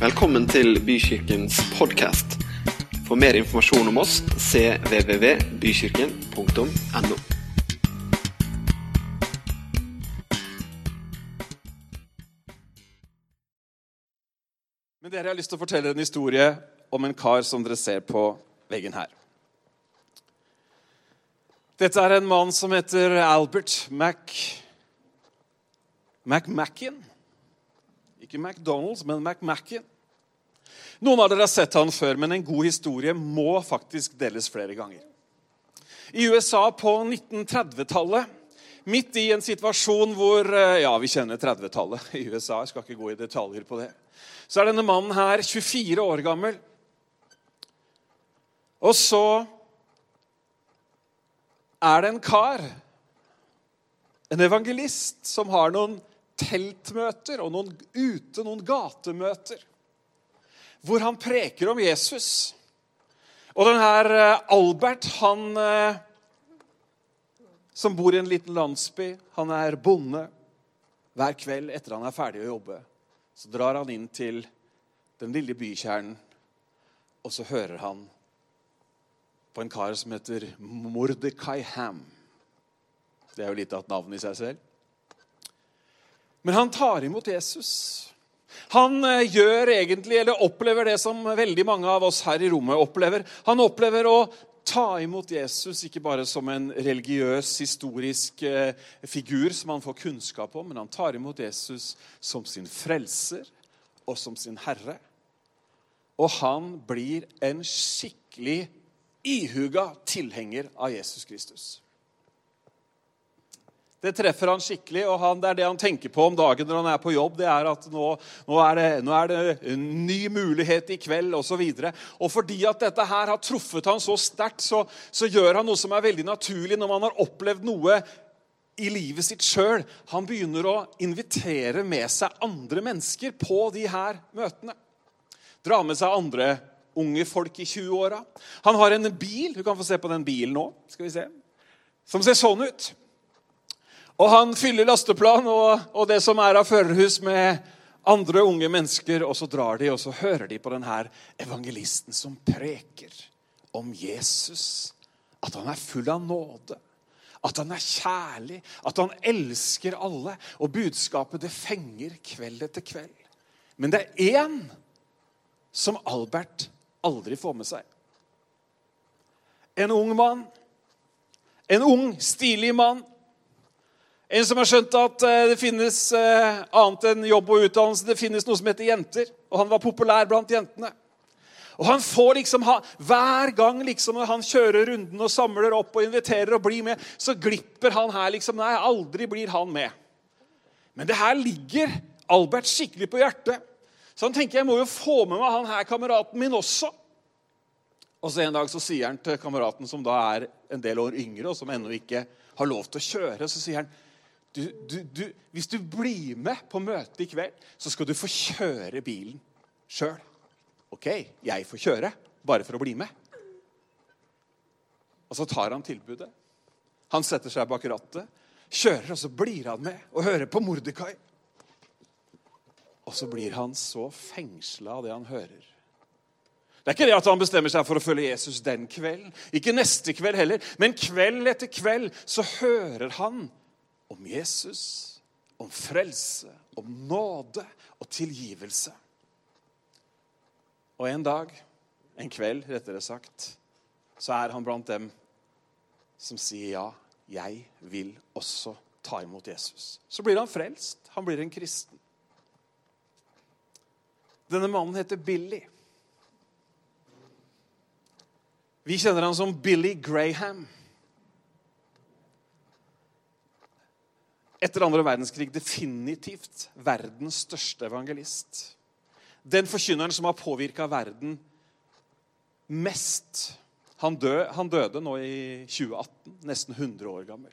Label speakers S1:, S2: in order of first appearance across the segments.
S1: Velkommen til Bykirkens podkast. For mer informasjon om oss cvvvbykirken.no.
S2: Men dere jeg har lyst til å fortelle en historie om en kar som dere ser på veggen her. Dette er en mann som heter Albert Mac... McMacken. Ikke McDonald's, men McMacken. Noen av dere har sett han før, men en god historie må faktisk deles flere ganger. I USA på 1930-tallet, midt i en situasjon hvor eh, Ja, vi kjenner 30-tallet i USA. Jeg skal ikke gå i detaljer på det. Så er denne mannen her 24 år gammel. Og så er det en kar, en evangelist, som har noen teltmøter og noen ute, noen gatemøter, hvor han preker om Jesus. Og den her eh, Albert, han eh, som bor i en liten landsby, han er bonde. Hver kveld etter han er ferdig å jobbe, så drar han inn til den lille bykjernen, og så hører han på en kar som heter Mordekai Ham. Det er jo litt av et navn i seg selv. Men han tar imot Jesus. Han eh, gjør egentlig, eller opplever det som veldig mange av oss her i rommet opplever. Han opplever å ta imot Jesus ikke bare som en religiøs, historisk eh, figur som han får kunnskap om, men han tar imot Jesus som sin frelser og som sin herre. Og han blir en skikkelig ihuga tilhenger av Jesus Kristus. Det treffer han skikkelig, og han, det er det han tenker på om dagen når han er på jobb. det er at Nå, nå, er, det, nå er, det, en ny mulighet i kveld, osv. Og, så og fordi at dette her har truffet han så sterkt, så, så gjør han noe som er veldig naturlig når man har opplevd noe i livet sitt sjøl. Han begynner å invitere med seg andre mennesker på de her møtene. Dra med seg andre unge folk i 20-åra. Han har en bil. Du kan få se på den bilen nå. skal vi se, Som ser sånn ut. Og han fyller lasteplan og, og det som er av førerhus, med andre unge mennesker. Og så drar de, og så hører de på denne evangelisten som preker om Jesus. At han er full av nåde. At han er kjærlig, at han elsker alle. Og budskapet det fenger kveld etter kveld. Men det er én som Albert aldri får med seg. En ung mann. En ung, stilig mann en som har skjønt at eh, det finnes eh, annet enn jobb og utdannelse. Det finnes noe som heter jenter, og han var populær blant jentene. Og han får liksom Hver gang liksom når han kjører runden og samler opp og inviterer og blir med, så glipper han her. liksom, Nei, aldri blir han med. Men det her ligger Albert skikkelig på hjertet. Så han tenker jeg må jo få med meg han her kameraten min også. Og så En dag så sier han til kameraten som da er en del år yngre, og som ennå ikke har lov til å kjøre, så sier han du, du, du, hvis du blir med på møtet i kveld, så skal du få kjøre bilen sjøl. OK, jeg får kjøre, bare for å bli med. Og så tar han tilbudet. Han setter seg bak rattet, kjører, og så blir han med og hører på Mordekai. Og så blir han så fengsla av det han hører. Det er ikke det at han bestemmer seg for å følge Jesus den kvelden. Ikke neste kveld heller. Men kveld etter kveld så hører han om Jesus, om frelse, om nåde og tilgivelse. Og en dag, en kveld rettere sagt, så er han blant dem som sier ja, jeg vil også ta imot Jesus. Så blir han frelst. Han blir en kristen. Denne mannen heter Billy. Vi kjenner han som Billy Graham. Etter andre verdenskrig definitivt verdens største evangelist. Den forkynneren som har påvirka verden mest. Han, død, han, døde nå i 2018, nesten 100 år gammel.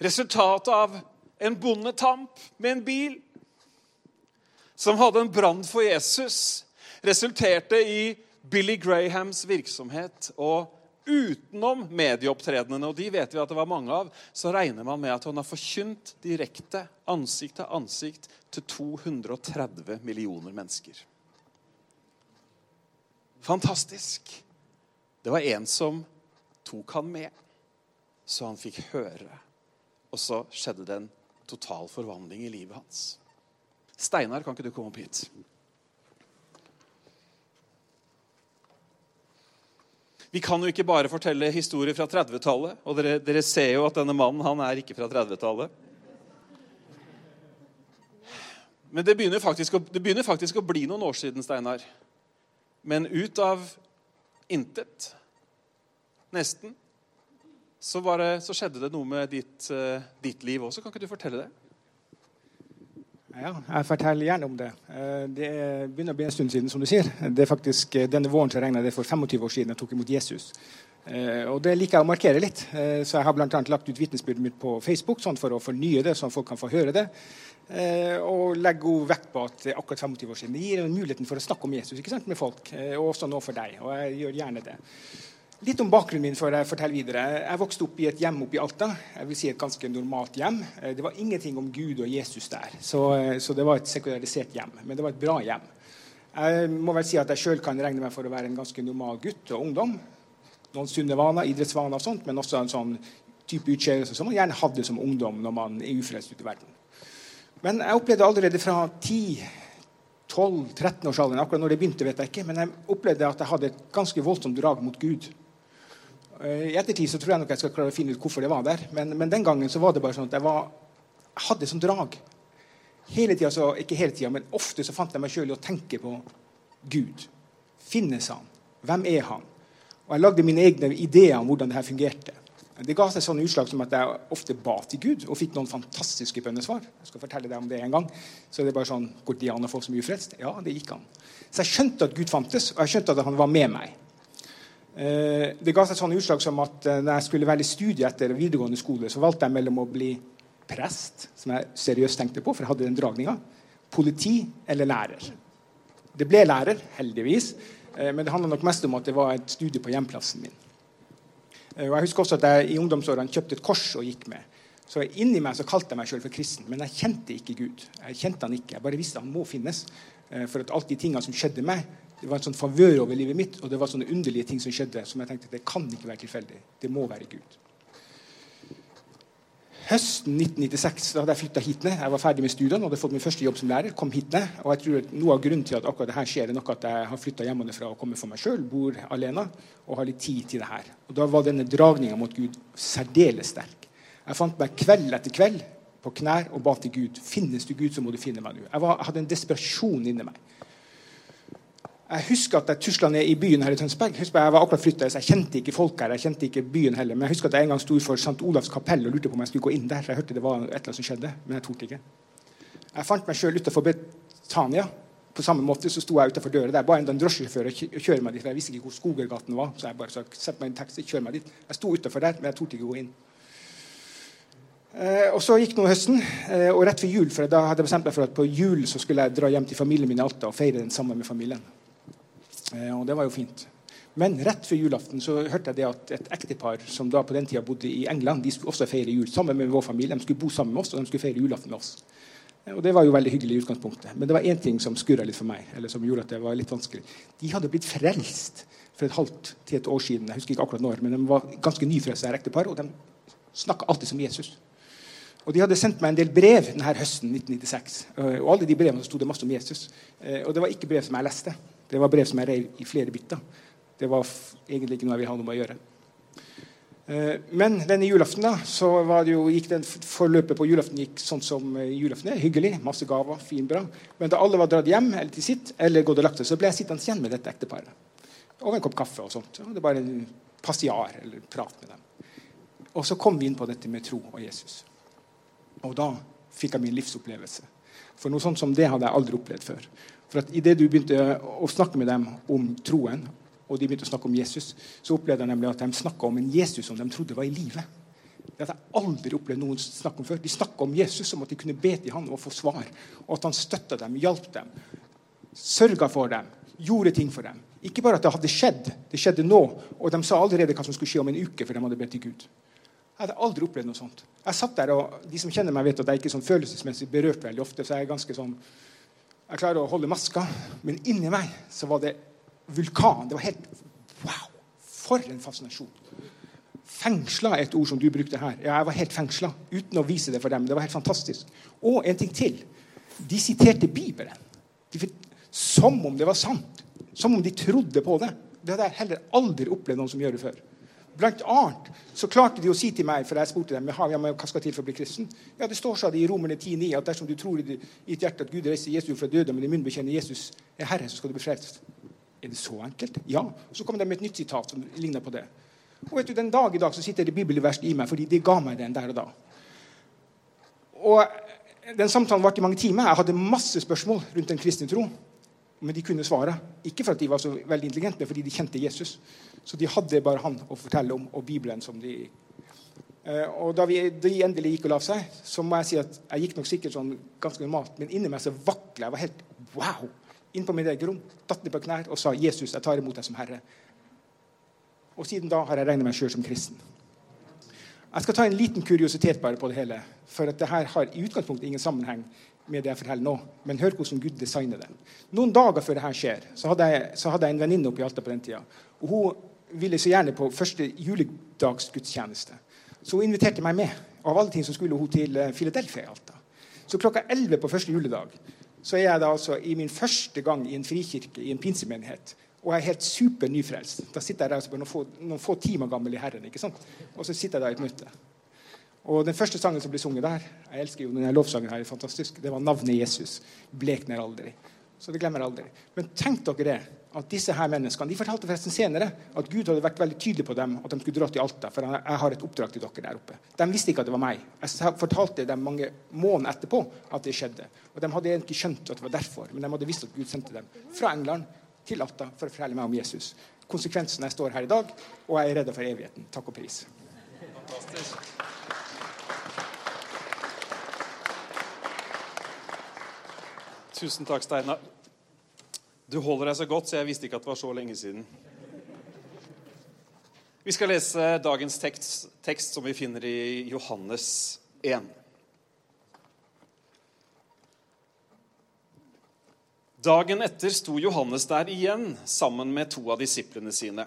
S2: Resultatet av en bondetamp med en bil som hadde en brann for Jesus, resulterte i Billy Grahams virksomhet. Og utenom medieopptredenene, og de vet vi at det var mange av, så regner man med at han har forkynt direkte, ansikt til ansikt, til 230 millioner mennesker. Fantastisk. Det var en som tok han med, så han fikk høre. Og så skjedde det en total forvandling i livet hans. Steinar, kan ikke du komme opp hit? Vi kan jo ikke bare fortelle historier fra 30-tallet. Og dere, dere, ser jo at denne mannen han er ikke fra 30-tallet. Men det begynner, faktisk å, det begynner faktisk å bli noen år siden, Steinar. Men ut av intet, nesten, så, det, så skjedde det noe med ditt, uh, ditt liv også. Kan ikke du fortelle det?
S3: Ja, jeg forteller gjerne om det. Eh, det begynner å bli en stund siden, som du sier. Det er faktisk eh, Denne våren så regner det for 25 år siden jeg tok imot Jesus. Og Det liker jeg å markere litt. Så jeg har annet lagt ut vitnesbyrdet mitt på Facebook sånn for å fornye det, sånn folk kan få høre det. Og legge god vekt på at det er akkurat 25 år siden. Det gir muligheten for å snakke om Jesus ikke sant, med folk, og også nå for deg. Og jeg gjør gjerne det. Litt om bakgrunnen min før jeg forteller videre. Jeg vokste opp i et hjem oppe i Alta. Jeg vil si Et ganske normalt hjem. Eh, det var ingenting om Gud og Jesus der. Så, eh, så det var et sekularisert hjem. Men det var et bra hjem. Jeg må vel si at jeg sjøl kan regne meg for å være en ganske normal gutt og ungdom. Noen sunne vaner, idrettsvaner og sånt, men også en sånn type utskeielse som man gjerne hadde som ungdom når man er ufrelst ute i verden. Men jeg opplevde allerede fra 10-12-13-årsalderen Akkurat når det begynte, vet jeg ikke, men jeg opplevde at jeg hadde et ganske voldsomt drag mot Gud. Eh, I ettertid så tror jeg nok jeg skal klare å finne ut hvorfor det var der. Men, men den gangen så var det bare sånn at jeg, var, jeg hadde sånn drag. Hele tida, så, ikke hele tida, men ofte så fant jeg meg sjøl i å tenke på Gud. Finnes han? Hvem er han? Og jeg lagde mine egne ideer om hvordan det her fungerte. Det ga seg sånne utslag som at jeg ofte ba til Gud og fikk noen fantastiske bønnesvar. Jeg skal fortelle deg om det en gang. Så det er bare sånn, Går det an å få så mye frelst? Ja, det gikk an. Så jeg skjønte at Gud fantes, og jeg skjønte at han var med meg. Eh, det ga seg sånne utslag som at eh, når jeg skulle velge studie etter videregående skole, så valgte jeg mellom å bli prest, som jeg seriøst tenkte på, for jeg hadde den dragninga, politi eller lærer. Det ble lærer, heldigvis, eh, men det handla nok mest om at det var et studie på hjemplassen min. Og Jeg husker også at jeg i ungdomsårene kjøpte et kors og gikk med. Så inni meg så kalte jeg meg sjøl for kristen, men jeg kjente ikke Gud. Jeg kjente han ikke, jeg bare visste han må finnes. For at alt de tingene som skjedde meg, det var en sånn favør over livet mitt, og det var sånne underlige ting som skjedde, som jeg tenkte det kan ikke være tilfeldig. Det må være Gud. Høsten 1996 da hadde jeg flytta hit ned. Jeg var ferdig med studiene hadde fått min første jobb som lærer. kom hit ned, og jeg tror Noe av grunnen til at akkurat det her skjer, er nok at jeg har flytta hjemmefra og kommer for meg sjøl, bor alene og har litt tid til det her. Og Da var denne dragninga mot Gud særdeles sterk. Jeg fant meg kveld etter kveld på knær og ba til Gud. Finnes du Gud, så må du finne meg nå. Jeg, var, jeg hadde en desperasjon inni meg. Jeg husker at jeg tusla ned i byen her i Tønsberg. Jeg, jeg var akkurat flyttet, så jeg kjente ikke folk her. Jeg kjente ikke byen heller. Men jeg husker at jeg en gang sto for St. Olavs kapell og lurte på om jeg skulle gå inn der. Jeg hørte det var et eller annet som skjedde, men jeg torde ikke. Jeg fant meg sjøl utafor Betania. På samme måte så sto jeg utafor døra der. Bare en drosjesjåfør kjører meg dit. for Jeg visste ikke hvor Skogergaten var. Så jeg bare sa sett meg en taxi, kjør meg dit. Jeg sto utafor der, men jeg torde ikke gå inn. Eh, og Så gikk nå høsten, eh, og rett før jul, for da hadde jeg bestemt meg for at på jul så skulle jeg dra hjem til familien min i Alta og feire den sammen med familien. Eh, og det var jo fint. Men rett før julaften så hørte jeg det at et ektepar som da på den tida bodde i England, de skulle også feire jul sammen med vår familie. De skulle bo sammen med oss, og de skulle feire julaften med oss. Eh, og Det var jo veldig hyggelig i utgangspunktet. Men det var én ting som skurra litt for meg. eller som gjorde at det var litt vanskelig. De hadde blitt frelst for et halvt til et år siden. Jeg husker ikke akkurat når, men de var ganske nyfrelste ektepar, og de snakka alltid som Jesus. Og De hadde sendt meg en del brev denne høsten 1996. Eh, og alle de brevene sto det masse om Jesus. Og det var ikke brev som jeg leste. Det var brev som jeg rev i flere biter. Det var egentlig ikke noe jeg ville ha noe med å gjøre. Eh, men denne julaften da, så jo, gikk den forløpet på julaften gikk sånn som eh, julaften er. Hyggelig. Masse gaver. Fin, bra. Men da alle var dratt hjem eller til sitt, eller gått og lagt seg, så ble jeg sittende igjen med dette ekteparet. Og en kopp kaffe og sånt. Og det var en passiar eller prat med dem. Og så kom vi inn på dette med tro og Jesus. Og da fikk jeg min livsopplevelse. For noe sånt som det hadde jeg aldri opplevd før. For at Idet du begynte å snakke med dem om troen, og de begynte å snakke om Jesus, så opplevde jeg nemlig at de snakka om en Jesus som de trodde var i live. Det hadde jeg aldri opplevd noen snakke om før. De snakka om Jesus som at de kunne be til han og få svar. Og at han støtta dem, hjalp dem, sørga for dem, gjorde ting for dem. Ikke bare at det hadde skjedd, det skjedde nå. Og de sa allerede hva som skulle skje om en uke, for de hadde bedt til Gud. Jeg hadde aldri opplevd noe sånt. Jeg satt der, og De som kjenner meg, vet at jeg ikke er sånn følelsesmessig berørt veldig ofte. så Jeg er ganske sånn, jeg klarer å holde maska, men inni meg så var det vulkan. Det var helt Wow! For en fascinasjon. Fengsla er et ord som du brukte her. Ja, jeg var helt fengsla uten å vise det for dem. Det var helt fantastisk. Og en ting til. De siterte Bibelen. De, som om det var sant. Som om de trodde på det. Det hadde jeg heller aldri opplevd noen som gjør det før. Blant annet så klarte de å si til meg, for jeg spurte dem ja, men hva skal til for å bli kristen. Ja, Det står de i Romerne 10,9 at dersom du tror i ditt hjerte at Gud reiser Jesus fra døde, men i munnen bekjenner Jesus er Herre, så skal du bli frelst. Er det så enkelt? Ja. Så kom de med et nytt sitat som ligner på det. Og vet du, Den dag i dag så sitter det bibelvers i meg, fordi de ga meg den der og da. Og Den samtalen varte i mange timer. Jeg hadde masse spørsmål rundt den kristne tro. Men de kunne svare. Ikke for at de var så veldig intelligente, men fordi de kjente Jesus. Så de hadde bare han å fortelle om, og Bibelen som de eh, Og da vi, de endelig gikk og la seg, så må jeg si at jeg gikk nok sikkert sånn ganske normalt, men inni meg så vakla jeg. var helt wow! Inn på mitt eget rom, datt ned på knær og sa 'Jesus, jeg tar imot deg som Herre'. Og siden da har jeg regnet meg sjøl som kristen. Jeg skal ta en liten kuriositet bare på det hele. For at det her har i utgangspunktet ingen sammenheng med det jeg forteller nå. Men hør hvordan Gud designer det. Noen dager før dette skjer, så hadde jeg, så hadde jeg en venninne oppe i Alta på den tida. Og hun ville så gjerne på første juledagsgudstjeneste. Så hun inviterte meg med. Av alle ting så skulle hun til eh, Philadelphia i Alta. Så klokka 11 på første juledag så er jeg da altså i min første gang i en frikirke i en pinsemenighet. Og jeg er helt super nyfrelst. Da sitter jeg der altså noen noen få timer gammel i Herren. ikke sant? Og så sitter jeg der i et møte. Og den første sangen som ble sunget der, jeg elsker jo denne lovsangen her, er fantastisk, det var 'Navnet Jesus'. Blekner aldri. Så det glemmer aldri. Men tenk dere det, at disse her menneskene De fortalte forresten senere at Gud hadde vært veldig tydelig på dem at de skulle dra til Alta. For jeg har et oppdrag til dere der oppe. De visste ikke at det var meg. Jeg fortalte dem mange måneder etterpå at det skjedde. Og de hadde egentlig skjønt at det var derfor, men de hadde visst at Gud sendte dem fra England til Alta for å fortelle meg om Jesus. Konsekvensen jeg står her i dag, og jeg er redd for evigheten. Takk og pris. Fantastisk.
S2: Tusen takk, Steinar. Du holder deg så godt, så jeg visste ikke at det var så lenge siden. Vi skal lese dagens tekst, tekst som vi finner i Johannes 1. Dagen etter sto Johannes der igjen sammen med to av disiplene sine.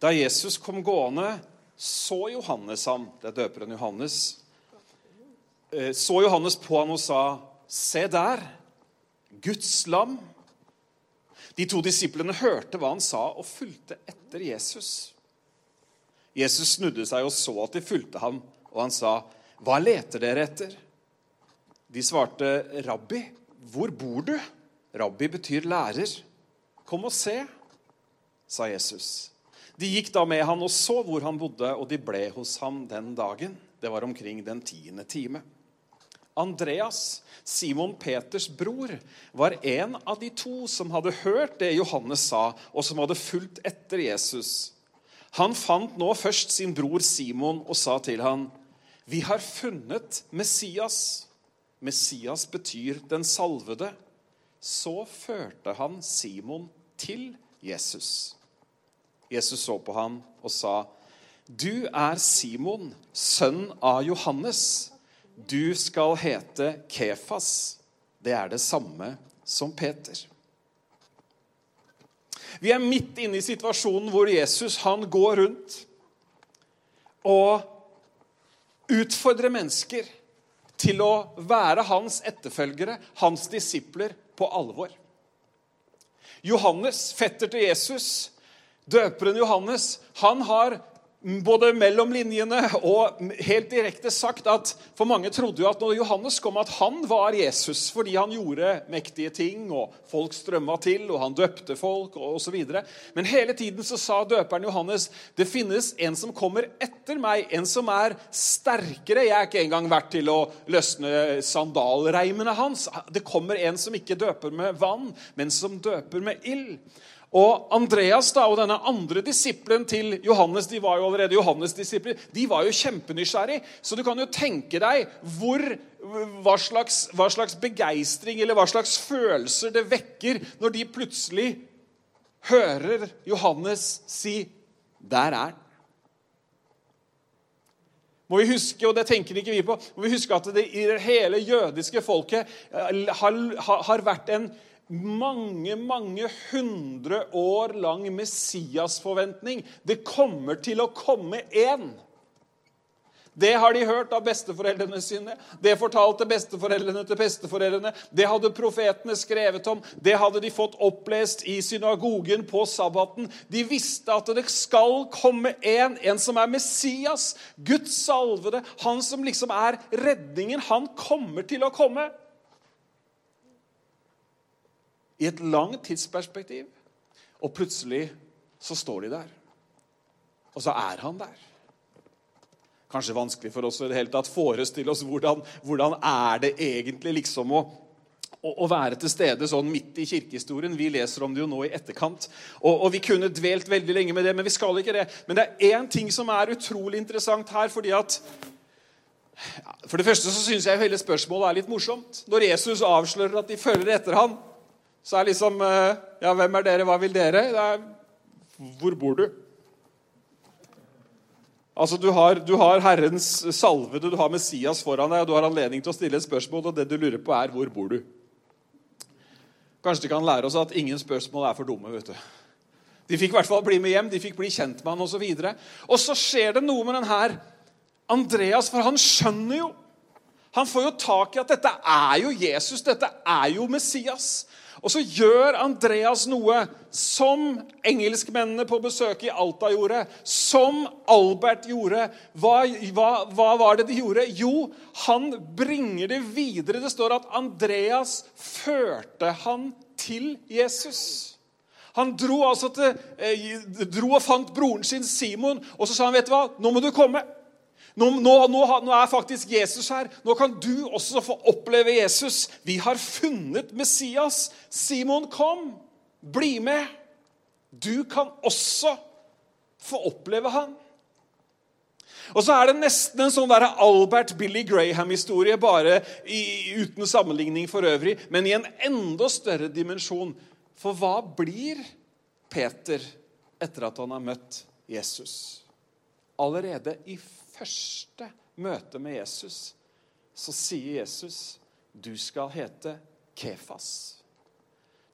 S2: Da Jesus kom gående, så Johannes ham, det er døperen Johannes, eh, så Johannes på ham og sa, 'Se der, Guds lam.' De to disiplene hørte hva han sa, og fulgte etter Jesus. Jesus snudde seg og så at de fulgte ham, og han sa, 'Hva leter dere etter?' De svarte, 'Rabbi, hvor bor du?' Rabbi betyr lærer. 'Kom og se', sa Jesus. De gikk da med han og så hvor han bodde, og de ble hos ham den dagen. Det var omkring den tiende time. Andreas, Simon Peters bror, var en av de to som hadde hørt det Johannes sa, og som hadde fulgt etter Jesus. Han fant nå først sin bror Simon og sa til han, 'Vi har funnet Messias.' Messias betyr 'den salvede'. Så førte han Simon til Jesus. Jesus så på ham og sa, 'Du er Simon, sønn av Johannes.' Du skal hete Kefas. Det er det samme som Peter. Vi er midt inne i situasjonen hvor Jesus han går rundt og utfordrer mennesker til å være hans etterfølgere, hans disipler, på alvor. Johannes, fetter til Jesus, døperen Johannes, han har både mellom linjene og helt direkte sagt at For mange trodde jo at når Johannes kom, at han var Jesus fordi han gjorde mektige ting, og folk strømma til, og han døpte folk osv. Men hele tiden så sa døperen Johannes det finnes en som kommer etter meg, en som er sterkere. Jeg er ikke engang verdt til å løsne sandalreimene hans. Det kommer en som ikke døper med vann, men som døper med ild. Og Andreas da, og denne andre disippelen til Johannes de var jo allerede Johannes-disipler, de var jo kjempenysgjerrig. Så du kan jo tenke deg hvor, hva slags, hva slags begeistring eller hva slags følelser det vekker når de plutselig hører Johannes si 'Der er den'. Må vi huske, og det tenker ikke vi på, må vi huske at det i hele jødiske folket eh, har, har vært en mange, mange hundre år lang Messias-forventning. Det kommer til å komme én. Det har de hørt av besteforeldrene sine. Det fortalte besteforeldrene til besteforeldrene. Det hadde profetene skrevet om. Det hadde de fått opplest i synagogen på sabbaten. De visste at det skal komme en, en som er Messias, Guds salvede, han som liksom er redningen. Han kommer til å komme i et langt tidsperspektiv. Og plutselig så står de der. Og så er han der. Kanskje vanskelig for oss i det hele tatt forestille oss hvordan, hvordan er det egentlig liksom å, å, å, være til stede sånn midt i kirkehistorien. Vi leser om det jo nå i etterkant. Og, og, vi kunne dvelt veldig lenge med det, men vi skal ikke det. Men det er én ting som er utrolig interessant her. fordi at For det første så syns jeg hele spørsmålet er litt morsomt. Når Jesus avslører at de følger etter han, så er liksom eh, Ja, hvem er dere? Hva vil dere? Det er, Hvor bor du? Altså, du har, du har Herrens salvede, du har Messias foran deg, og du har anledning til å stille et spørsmål, og det du lurer på, er hvor bor du? Kanskje de kan lære oss at ingen spørsmål er for dumme. vet du. De fikk i hvert fall bli med hjem, de fikk bli kjent med han osv. Og, så og så skjer det noe med den her Andreas, for han skjønner jo Han får jo tak i at dette er jo Jesus, dette er jo Messias. Og så gjør Andreas noe som engelskmennene på besøk i Alta gjorde, som Albert gjorde. Hva, hva, hva, var det de gjorde? Jo, han bringer det videre. Det står at Andreas førte han til Jesus. Han dro altså til, eh, dro og fant broren sin Simon, og så sa han, 'Vet du hva, nå må du komme.' Nå, nå, nå, nå, er faktisk Jesus her. Nå kan du også få oppleve Jesus. Vi har funnet Messias. Simon, kom. Bli med. Du kan også få oppleve han. Og så er det nesten en sånn der Albert Billy Graham-historie, bare i, uten sammenligning for øvrig, men i en enda større dimensjon. For hva blir Peter etter at han har møtt Jesus? Allerede i første møte med Jesus så sier Jesus, 'Du skal hete Kefas'.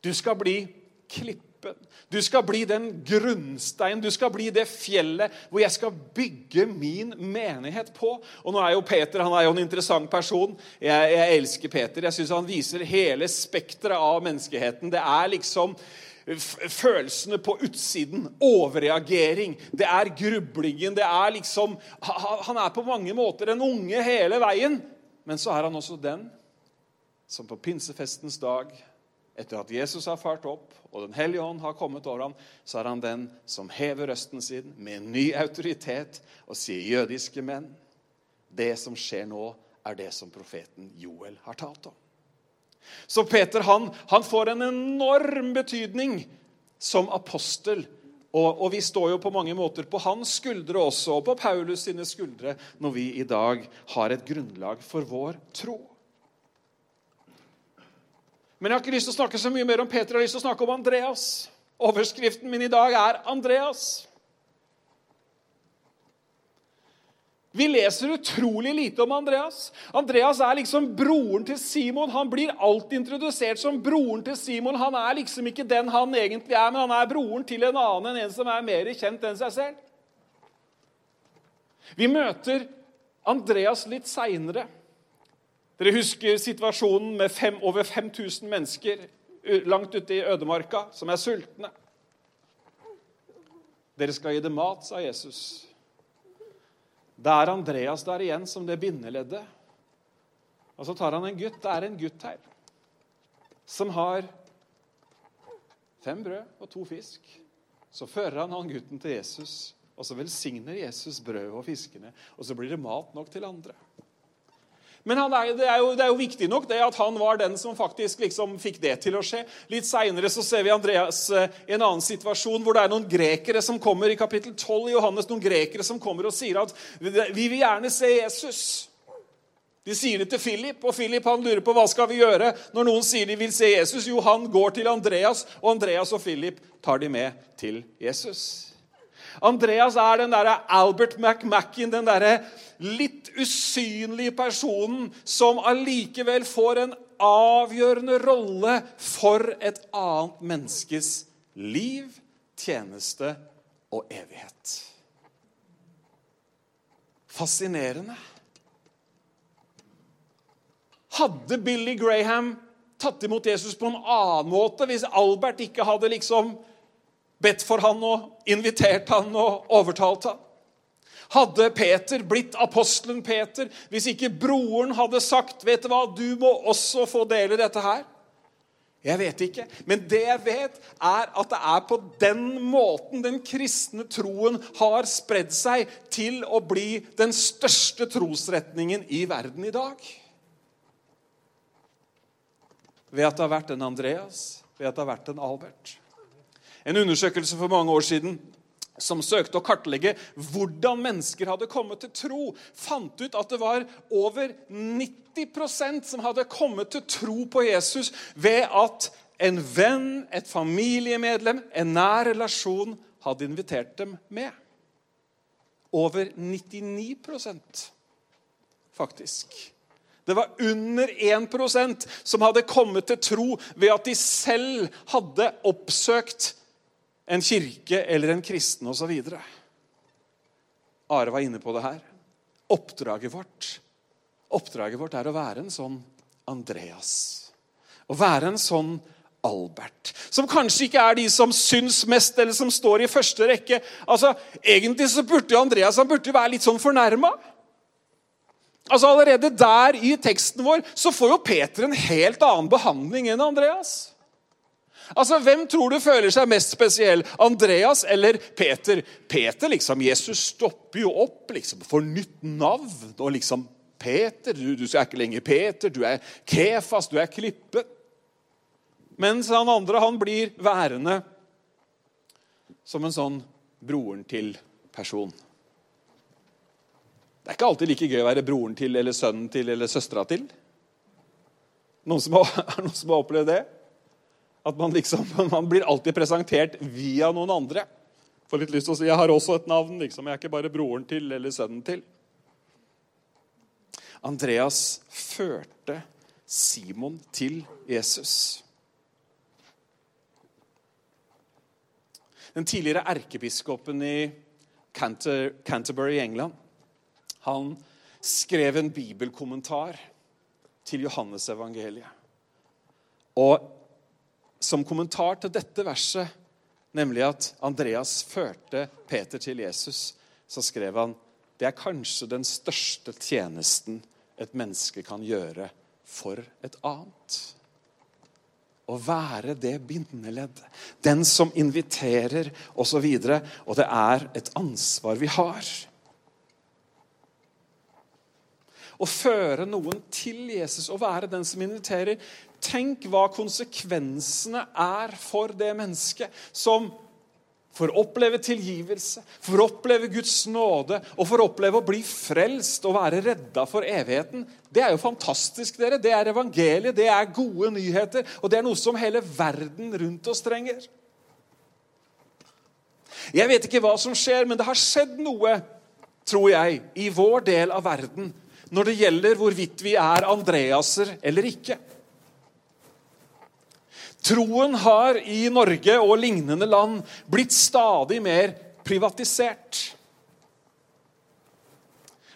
S2: Du skal bli klippen. Du skal bli den grunnsteinen, du skal bli det fjellet hvor jeg skal bygge min menighet på. Og nå er jo Peter han er jo en interessant person. Jeg, jeg elsker Peter. Jeg syns han viser hele spekteret av menneskeheten. Det er liksom følelsene på utsiden. Overreagering. Det er grublingen. Det er liksom Han er på mange måter en unge hele veien. Men så er han også den som på pinsefestens dag, etter at Jesus har fart opp og Den hellige ånd har kommet over ham, så er han den som hever røsten sin med en ny autoritet og sier, 'Jødiske menn, det som skjer nå, er det som profeten Joel har talt om.' Så Peter han, han får en enorm betydning som apostel. Og, og, vi står jo på mange måter på hans skuldre også, og på Paulus sine skuldre, når vi i dag har et grunnlag for vår tro. Men jeg har ikke lyst til å snakke så mye mer om Peter, jeg har lyst til å snakke om Andreas. Overskriften min i dag er 'Andreas'. Vi leser utrolig lite om Andreas. Andreas er liksom broren til Simon. Han blir alltid introdusert som broren til Simon. Han er liksom ikke den han egentlig er, men han er broren til en annen enn en som er mer kjent enn seg selv. Vi møter Andreas litt seinere. Dere husker situasjonen med fem, over 5000 mennesker langt ute i ødemarka som er sultne. Dere skal gi dem mat, sa Jesus. Det er Andreas der igjen som det bindeleddet. Og så tar han en gutt. Det er en gutt her som har fem brød og to fisk. Så fører han han gutten til Jesus, og så velsigner Jesus brødet og fiskene. Og så blir det mat nok til andre. Men er, det, er jo, det, er jo, viktig nok det at han var den som faktisk liksom fikk det til å skje. Litt seinere ser vi Andreas i eh, en annen situasjon hvor det er noen grekere som kommer i kapittel 12 i Johannes, noen grekere som kommer og sier at vi vil gjerne se Jesus. De sier det til Philip, og Philip han lurer på hva skal vi gjøre når noen sier de vil se Jesus. Jo, han går til Andreas, og Andreas og Philip tar de med til Jesus. Andreas er den derre Albert McMacken, den derre litt usynlige personen som allikevel får en avgjørende rolle for et annet menneskes liv, tjeneste og evighet. Fascinerende. Hadde Billy Graham tatt imot Jesus på en annen måte hvis Albert ikke hadde liksom bedt for han og invitert han og overtalt han? Hadde Peter blitt apostelen Peter hvis ikke broren hadde sagt vet du hva, du må også få dele dette her? Jeg vet ikke. Men det jeg vet, er at det er på den måten den kristne troen har spredd seg til å bli den største trosretningen i verden i dag. Ved at det har vært en Andreas, ved at det har vært en Albert. En undersøkelse for mange år siden som søkte å kartlegge hvordan mennesker hadde kommet til tro, fant ut at det var over 90% som hadde kommet til tro på Jesus ved at en venn, et familiemedlem, en nær relasjon hadde invitert dem med. Over 99% faktisk. Det var under 1% som hadde kommet til tro ved at de selv hadde oppsøkt en kirke eller en kristen osv. Are var inne på det her. Oppdraget vårt Oppdraget vårt er å være en sånn Andreas. Å være en sånn Albert. Som kanskje ikke er de som syns mest, eller som står i første rekke. Altså, Egentlig så burde jo Andreas han burde være litt sånn fornærma. Altså, Allerede der i teksten vår så får jo Peter en helt annen behandling enn Andreas. Altså, Hvem tror du føler seg mest spesiell? Andreas eller Peter? Peter, liksom, Jesus stopper jo opp liksom, for nytt navn. og liksom, Peter, du, du er ikke lenger Peter, du er Kefas, du er Klippe. Mens han andre han blir værende som en sånn broren til-person. Det er ikke alltid like gøy å være broren til eller sønnen til eller søstera til. Noen som har, noen som har opplevd det? At man liksom, man blir alltid presentert via noen andre. Får litt lyst til å si jeg har også et navn. liksom, Jeg er ikke bare broren til eller sønnen til. Andreas førte Simon til Jesus. Den tidligere erkebiskopen i Canter, Canterbury i England han skrev en bibelkommentar til Johannes evangeliet. Og som kommentar til dette verset, nemlig at Andreas førte Peter til Jesus, så skrev han det er kanskje den største tjenesten et menneske kan gjøre for et annet. Å være det bindeleddet, den som inviterer osv. Og, så og det er et ansvar vi har. Å føre noen til Jesus og være den som inviterer, Tenk hva konsekvensene er for det mennesket som får oppleve tilgivelse, får oppleve Guds nåde og får oppleve å bli frelst og være redda for evigheten. Det er jo fantastisk. dere. Det er evangeliet, det er gode nyheter, og det er noe som hele verden rundt oss trenger. Jeg vet ikke hva som skjer, men det har skjedd noe, tror jeg, i vår del av verden når det gjelder hvorvidt vi er Andreaser eller ikke. Troen har i Norge og lignende land blitt stadig mer privatisert.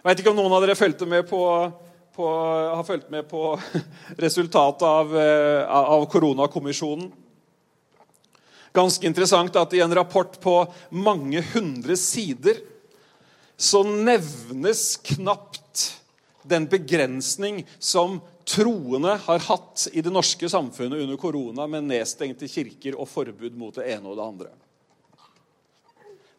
S2: Jeg vet ikke om noen av dere fulgte med på, på, har fulgt med på resultatet av, eh, av koronakommisjonen. Ganske interessant at i en rapport på mange hundre sider så nevnes knapt den begrensning som troende har hatt i det norske samfunnet under korona, med nedstengte kirker og forbud mot det ene og det andre.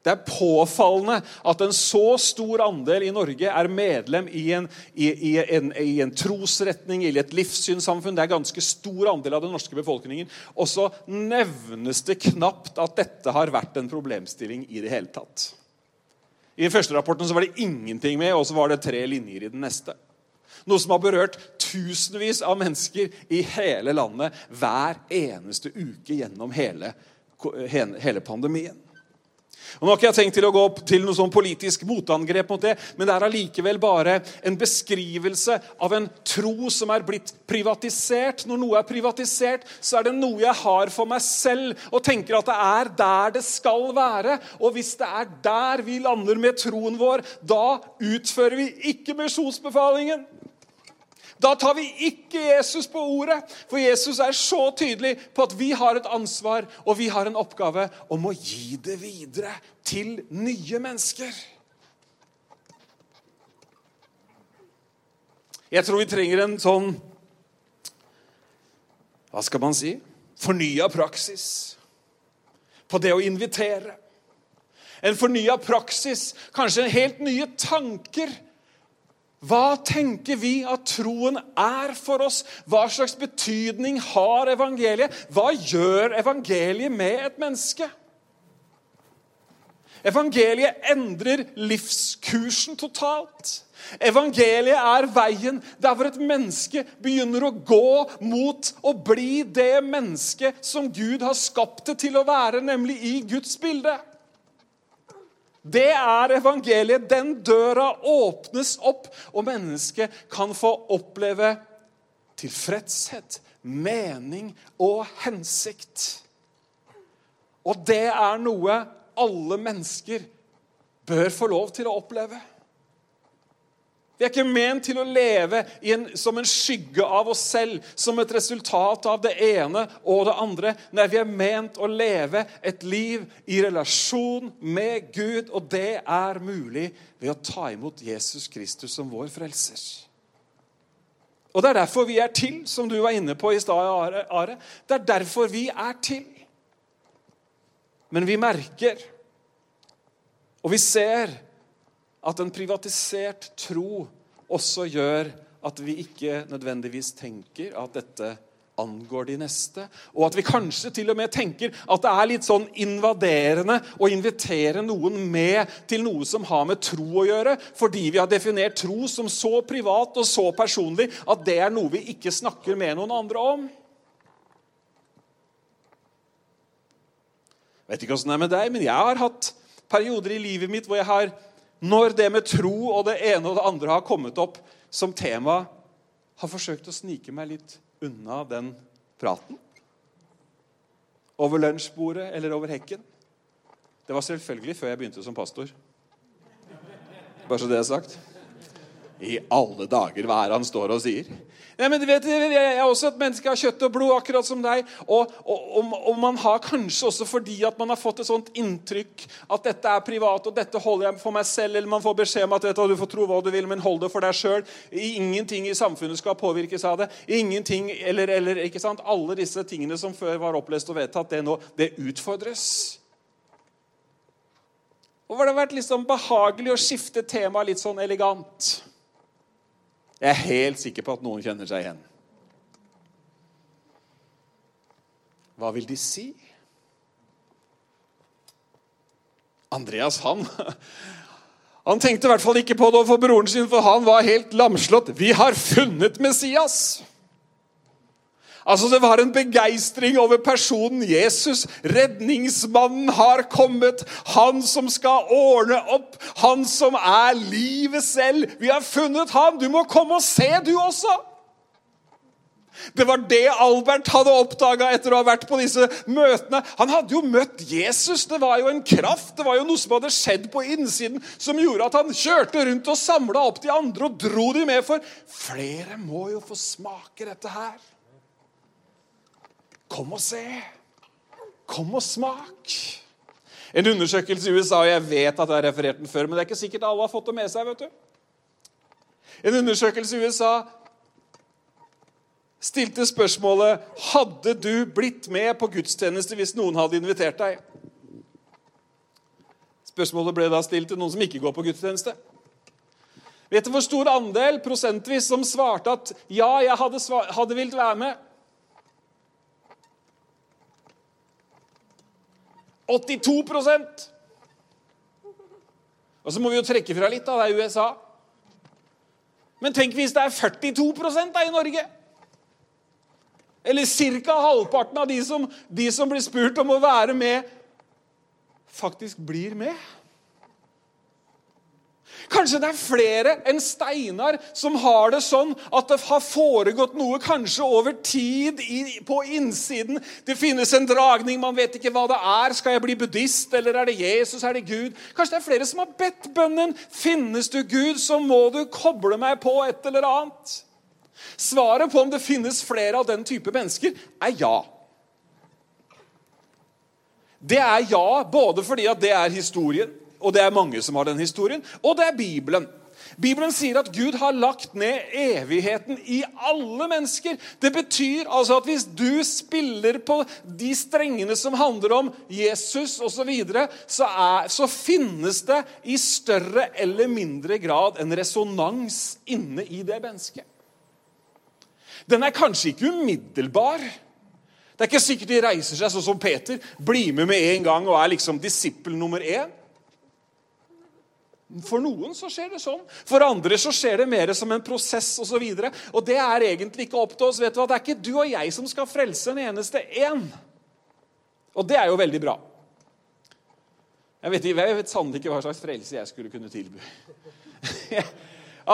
S2: Det er påfallende at en så stor andel i Norge er medlem i en, i, i en, i en trosretning eller et livssynssamfunn. Det er ganske stor andel av den norske befolkningen. Og så nevnes det knapt at dette har vært en problemstilling i det hele tatt. I den første rapporten var det ingenting med, og så var det tre linjer i den neste. Noe som har berørt tusenvis av mennesker i hele landet hver eneste uke gjennom hele, hele pandemien. Og Nå har ikke jeg tenkt til å gå opp til noe sånn politisk motangrep mot det, men det er allikevel bare en beskrivelse av en tro som er blitt privatisert. Når noe er privatisert, så er det noe jeg har for meg selv og tenker at det er der det skal være. Og hvis det er der vi lander med troen vår, da utfører vi ikke misjonsbefalingen. Da tar vi ikke Jesus på ordet, for Jesus er så tydelig på at vi har et ansvar og vi har en oppgave om å gi det videre til nye mennesker. Jeg tror vi trenger en sånn Hva skal man si? Fornya praksis på det å invitere. En fornya praksis, kanskje helt nye tanker hva tenker vi at troen er for oss? Hva slags betydning har evangeliet? Hva gjør evangeliet med et menneske? Evangeliet endrer livskursen totalt. Evangeliet er veien der hvor et menneske begynner å gå mot å bli det mennesket som Gud har skapt det til å være, nemlig i Guds bilde. Det er evangeliet. Den døra åpnes opp, og mennesket kan få oppleve tilfredshet, mening og hensikt. Og det er noe alle mennesker bør få lov til å oppleve. Vi er ikke ment til å leve en, som en skygge av oss selv, som et resultat av det ene og det andre. Nei, vi er ment å leve et liv i relasjon med Gud, og det er mulig ved å ta imot Jesus Kristus som vår frelser. Og Det er derfor vi er til, som du var inne på i stad, Are. Det er derfor vi er til. Men vi merker, og vi ser at en privatisert tro også gjør at vi ikke nødvendigvis tenker at dette angår de neste. Og at vi kanskje til og med tenker at det er litt sånn invaderende å invitere noen med til noe som har med tro å gjøre, fordi vi har definert tro som så privat og så personlig at det er noe vi ikke snakker med noen andre om. Jeg vet ikke åssen det er med deg, men jeg har hatt perioder i livet mitt hvor jeg har når det med tro og det ene og det andre har kommet opp som tema, har forsøkt å snike meg litt unna den praten. Over lunsjbordet eller over hekken. Det var selvfølgelig før jeg begynte som pastor. Bare så det er sagt. I alle dager, hva er det han står og sier? Nei, men du vet, Jeg er også et menneske av kjøtt og blod, akkurat som deg. Og, og, og, man har kanskje også fordi at man har fått et sånt inntrykk at dette er privat, og dette holder jeg for meg selv, eller man får beskjed om at vet du, du får tro hva du vil, men hold det for deg sjøl. Ingenting i samfunnet skal påvirkes av det. Ingenting, eller, eller, ikke sant? Alle disse tingene som før var opplest og vedtatt, det nå, det utfordres. Og det vært liksom behagelig å skifte tema litt sånn elegant? Jeg er helt sikker på at noen kjenner seg igjen. Hva vil de si? Andreas, han Han tenkte i hvert fall ikke på det overfor broren sin, for han var helt lamslått. Vi har funnet Messias! Altså, Det var en begeistring over personen Jesus. Redningsmannen har kommet. Han som skal ordne opp. Han som er livet selv. Vi har funnet han. Du må komme og se, du også. Det var det Albert hadde oppdaga etter å ha vært på disse møtene. Han hadde jo møtt Jesus. Det var jo en kraft, det var jo noe som hadde skjedd på innsiden, som gjorde at han kjørte rundt og samla opp de andre og dro de med. For flere må jo få smake dette her. Kom og se. Kom og smak. En undersøkelse i USA, og jeg vet at jeg har referert den før, men det er ikke sikkert alle har fått det med seg. vet du. En undersøkelse i USA stilte spørsmålet hadde du blitt med på gudstjeneste hvis noen hadde invitert deg. Spørsmålet ble da stilt til noen som ikke går på gudstjeneste. Vet du hvor stor andel prosentvis som svarte at ja, jeg hadde, hadde vilt være med? 82 Og så må vi jo trekke fra litt. da, Det er USA. Men tenk hvis det er 42 da i Norge. Eller ca. halvparten av de som, de som blir spurt om å være med, faktisk blir med. Kanskje det er flere enn Steinar som har det sånn at det har foregått noe kanskje over tid i, på innsiden. Det finnes en dragning, man vet ikke hva det er. Skal jeg bli buddhist, eller er det Jesus, er det Gud? Kanskje det er flere som har bedt bønnen. Finnes du Gud, så må du koble meg på et eller annet. Svaret på om det finnes flere av den type mennesker, er ja. Det er ja både fordi at det er historien, og det er mange som har den historien. Og det er Bibelen. Bibelen sier at Gud har lagt ned evigheten i alle mennesker. Det betyr altså at hvis du spiller på de strengene som handler om Jesus osv., så, videre, så, så finnes det i større eller mindre grad en resonans inne i det mennesket. Den er kanskje ikke umiddelbar. Det er ikke sikkert de reiser seg sånn som Peter, blir med med en gang og er liksom disippel nummer én. For noen så skjer det sånn. For andre så skjer det mer som en prosess osv. Og, så og det er egentlig ikke opp til oss. vet du hva? Det er ikke du og jeg som skal frelse en eneste én. Og det er jo veldig bra. Jeg vet, jeg vet sannelig ikke hva slags frelse jeg skulle kunne tilby.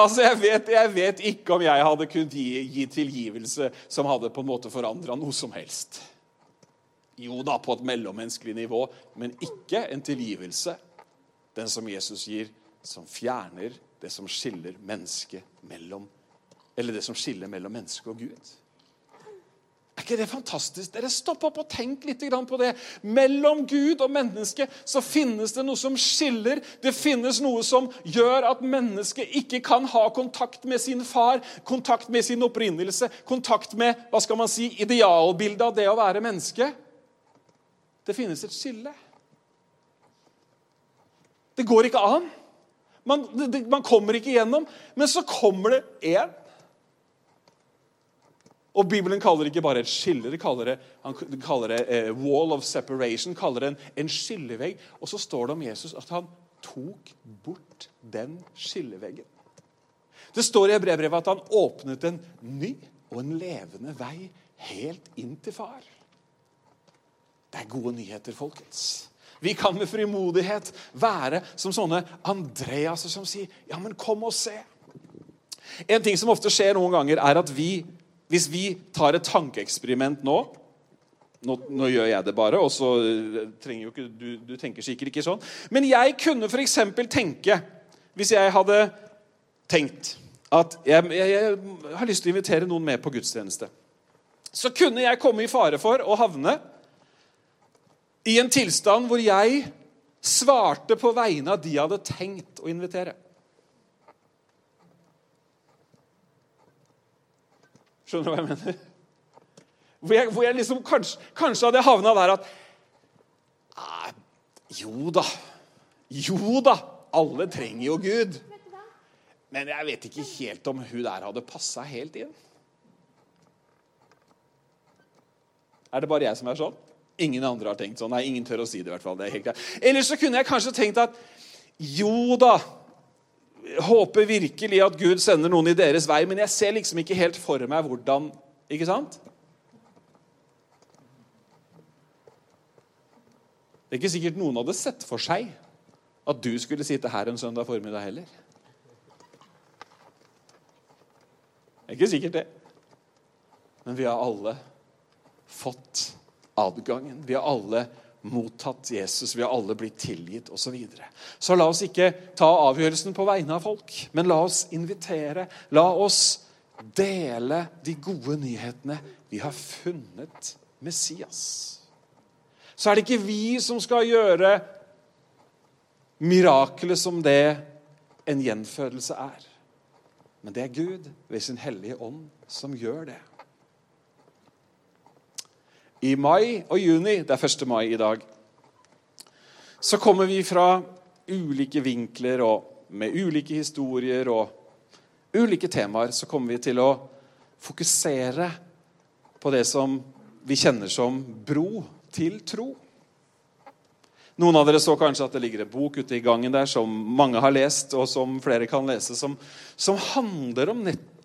S2: altså, jeg vet, jeg vet, ikke om jeg hadde kunnet gi, gi tilgivelse som hadde på en måte forandra noe som helst. Jo da, på et mellommenneskelig nivå, men ikke en tilgivelse, den som Jesus gir som fjerner det som skiller mennesket mellom Eller det som skiller mellom mennesket og Gud. Er ikke det fantastisk? Dere Stopp opp og tenk litt på det. Mellom Gud og menneske så finnes det noe som skiller. Det finnes noe som gjør at mennesket ikke kan ha kontakt med sin far, kontakt med sin opprinnelse, kontakt med hva skal man si, idealbildet av det å være menneske. Det finnes et skille. Det går ikke an. Man, det, man kommer ikke gjennom. Men så kommer det én. Og Bibelen kaller det ikke bare et skille, det kaller det, han kaller det eh, wall of separation, kaller det en, en skillevegg. Og så står det om Jesus at han tok bort den skilleveggen. Det står i brevbrevet at han åpnet en ny og en levende vei helt inn til far. Det er gode nyheter, folkens. Vi kan med frimodighet være som sånne Andreaser som sier, 'Ja, men kom og se'. En ting som ofte skjer noen ganger, er at vi, hvis vi tar et tankeeksperiment nå nå, nå, gjør jeg det bare, og så eh, trenger jo ikke du, du tenker sikkert ikke sånn. Men jeg kunne f.eks. tenke, hvis jeg hadde tenkt at jeg, jeg, jeg, har lyst til å invitere noen med på gudstjeneste, så kunne jeg komme i fare for å havne i en tilstand hvor jeg svarte på vegne av de jeg hadde tenkt å invitere. Skjønner du hva jeg mener? Hvor jeg, hvor jeg liksom kanskje, kanskje hadde havna der at ah, Jo da. Jo da. Alle trenger jo Gud. Men jeg vet ikke helt om hun der hadde passa helt inn. Er det bare jeg som er sånn? Ingen andre har tenkt sånn. Nei, ingen tør å si det. i hvert fall. Det er helt klart. Eller så kunne jeg kanskje tenkt at jo da Håper virkelig at Gud sender noen i deres vei, men jeg ser liksom ikke helt for meg hvordan. Ikke sant? Det er ikke sikkert noen hadde sett for seg at du skulle sitte her en søndag formiddag heller. Det er ikke sikkert, det. Men vi har alle fått adgangen. Vi har alle mottatt Jesus, vi har alle blitt tilgitt osv. Så, videre. så la oss ikke ta avgjørelsen på vegne av folk, men la oss invitere. La oss dele de gode nyhetene. Vi har funnet Messias. Så er det ikke vi som skal gjøre mirakelet som det en gjenfødelse er. Men det er Gud ved sin hellige ånd som gjør det i mai og juni Det er 1. mai i dag. Så kommer vi fra ulike vinkler og med ulike historier og ulike temaer så kommer vi til å fokusere på det som vi kjenner som bro til tro. Noen av dere så kanskje at det ligger en bok ute i gangen der som mange har lest, og som flere kan lese, som, som handler om nettopp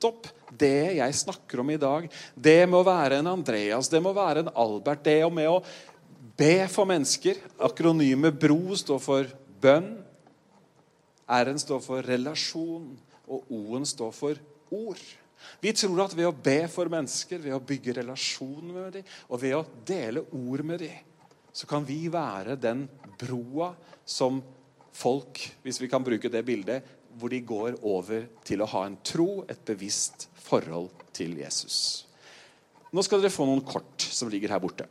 S2: det jeg snakker om i dag. Det med å være en Andreas, det med å være en Albert, det med å be for mennesker. Akronymet BRO står for bønn. R-en står for relasjon, og O-en står for ord. Vi tror at ved å be for mennesker, ved å bygge relasjon med dem og ved å dele ord med dem, så kan vi være den broa som folk, hvis vi kan bruke det bildet, hvor de går over til å ha en tro, et bevisst forhold til Jesus. Nå skal dere få noen kort som ligger her borte.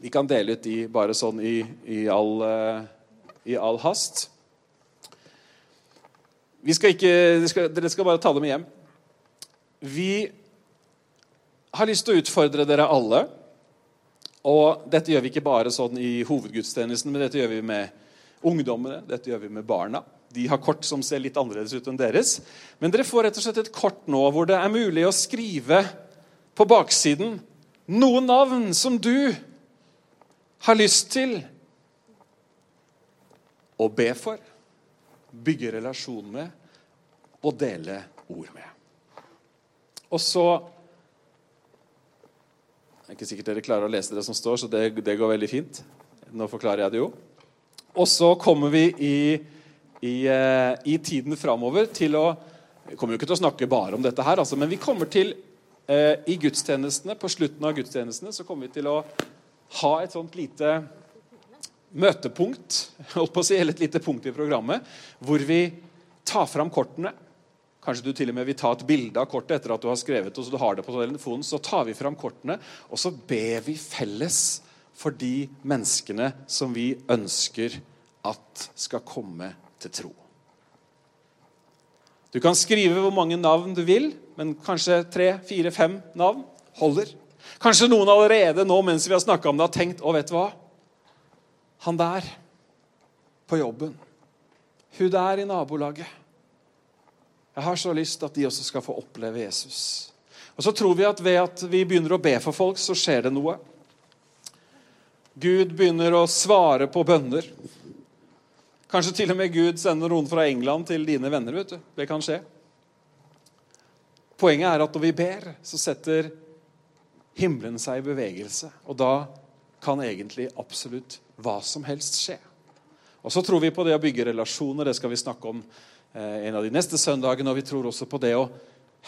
S2: Vi kan dele ut de bare sånn i, i, all, uh, i all, hast. Skal ikke, dere, skal, dere skal bare ta dem hjem. Vi har lyst til å utfordre dere alle og dette gjør vi ikke bare sånn i hovedgudstjenesten, men dette gjør vi med ungdommene, dette gjør vi med barna. De har kort som ser litt annerledes ut enn deres. Men dere får rett og slett et kort nå hvor det er mulig å skrive på baksiden noen navn som du har lyst til å be for, bygge relasjon med og dele ord med. Og så det er ikke sikkert dere klarer å lese det som står, så det, det går veldig fint. Nå forklarer jeg det jo. Og så kommer vi i, i, uh, i tiden framover til å Vi kommer jo ikke til å snakke bare om dette her, altså, men vi kommer til eh, i gudstjenestene, på slutten av gudstjenestene så kommer vi til å ha et sånt lite møtepunkt, holdt på å si, eller et lite punkt i programmet, hvor vi tar fram kortene Kanskje du til og med vil ta et bilde av kortet etter at du har skrevet det, så du har det på telefonen. Så tar vi fram kortene, og så ber vi felles for de menneskene som vi ønsker at skal komme til tro. Du kan skrive hvor mange navn du vil, men kanskje tre, fire, fem navn holder. Kanskje noen allerede nå mens vi har snakka om det, har tenkt å, vet du hva? Han der på jobben. Hun der i nabolaget. Jeg har så lyst at de også skal få oppleve Jesus. Og så tror vi at ved at vi begynner å be for folk, så skjer det noe. Gud begynner å svare på bønner. Kanskje til og med Gud sender noen fra England til dine venner. vet du. Det kan skje. Poenget er at når vi ber, så setter himmelen seg i bevegelse. Og da kan egentlig absolutt hva som helst skje. Og så tror vi på det å bygge relasjoner. Det skal vi snakke om Eh, en av de neste søndagene. Og vi tror også på det å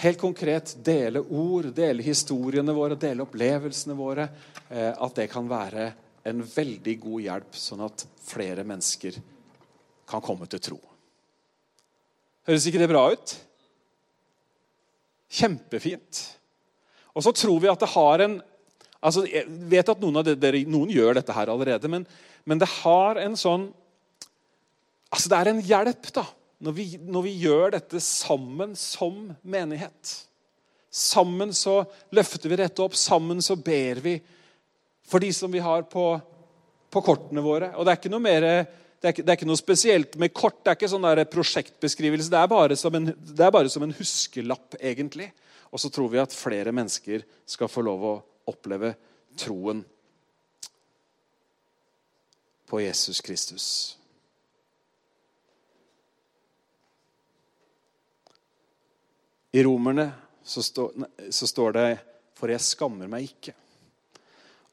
S2: helt konkret dele ord, dele historiene våre, dele opplevelsene våre. Eh, at det kan være en veldig god hjelp, sånn at flere mennesker kan komme til tro. Høres ikke det bra ut? Kjempefint. Og så tror vi at det har en altså Jeg vet at noen, dere, noen gjør dette her allerede, men, men det har en sånn Altså, det er en hjelp, da når vi, når vi gjør dette sammen som menighet. Sammen så løfter vi dette opp, sammen så ber vi for de som vi har på, på kortene våre. Og det er ikke noe mer det er, ikke, det er, ikke, noe spesielt med kort. Det er ikke sånn prosjektbeskrivelse. Det er, en, det er bare som en huskelapp, egentlig. Og så tror vi at flere mennesker skal få lov å oppleve troen på Jesus Kristus. I Romerne så, stå, så står det For jeg skammer meg ikke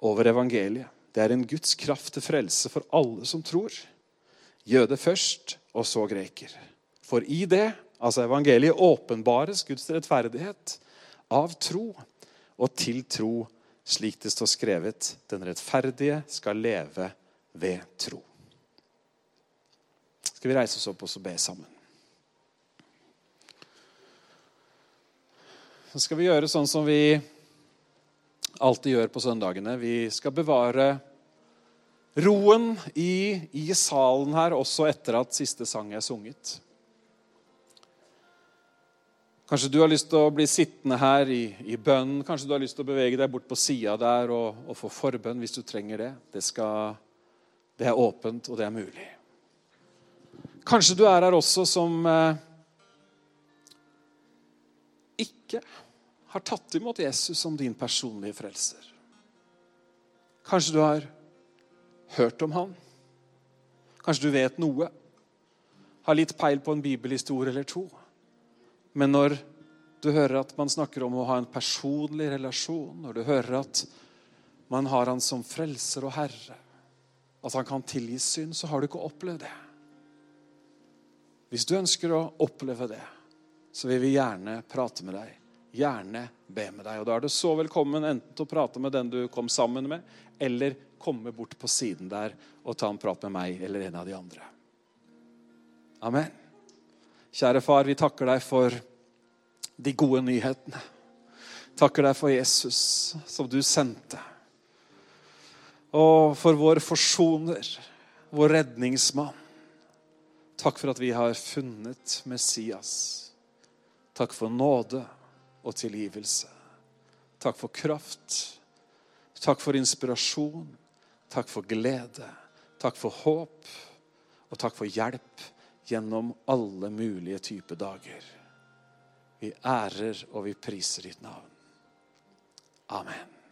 S2: over evangeliet. Det er en Guds kraft til frelse for alle som tror. Jøde først, og så greker. For i det, altså evangeliet, åpenbares Guds rettferdighet av tro og til tro, slik det står skrevet. Den rettferdige skal leve ved tro. Skal vi reise oss opp og be sammen? Så skal vi gjøre sånn som vi alltid gjør på søndagene. Vi skal bevare roen i, i salen her også etter at siste sang er sunget. Kanskje du har lyst til å bli sittende her i, i bønn. Kanskje du har lyst til å bevege deg bort på sida der og, og, få forbønn hvis du trenger det. Det, skal, det, er åpent, og det er mulig. Kanskje du er her også som eh, ikke har tatt imot Jesus som din personlige frelser. Kanskje du har hørt om han, Kanskje du vet noe. Har litt peil på en bibelhistorie eller to. Men når du hører at man snakker om å ha en personlig relasjon, når du hører at man har han som frelser og herre, at han kan tilgi synd, så har du ikke opplevd det. Hvis du ønsker å oppleve det, så vil vi gjerne prate med deg. Gjerne be med deg. Og Da er du så velkommen enten til å prate med den du kom sammen med, eller komme bort på siden der og ta en prat med meg eller en av de andre. Amen. Kjære far, vi takker deg for de gode nyhetene. Takker deg for Jesus, som du sendte. Og for vår forsoner, vår redningsmann. Takk for at vi har funnet Messias. Takk for nåde og tilgivelse. Takk for kraft. Takk for inspirasjon. Takk for glede. Takk for håp. Og takk for hjelp gjennom alle mulige typer dager. Vi ærer og vi priser ditt navn. Amen.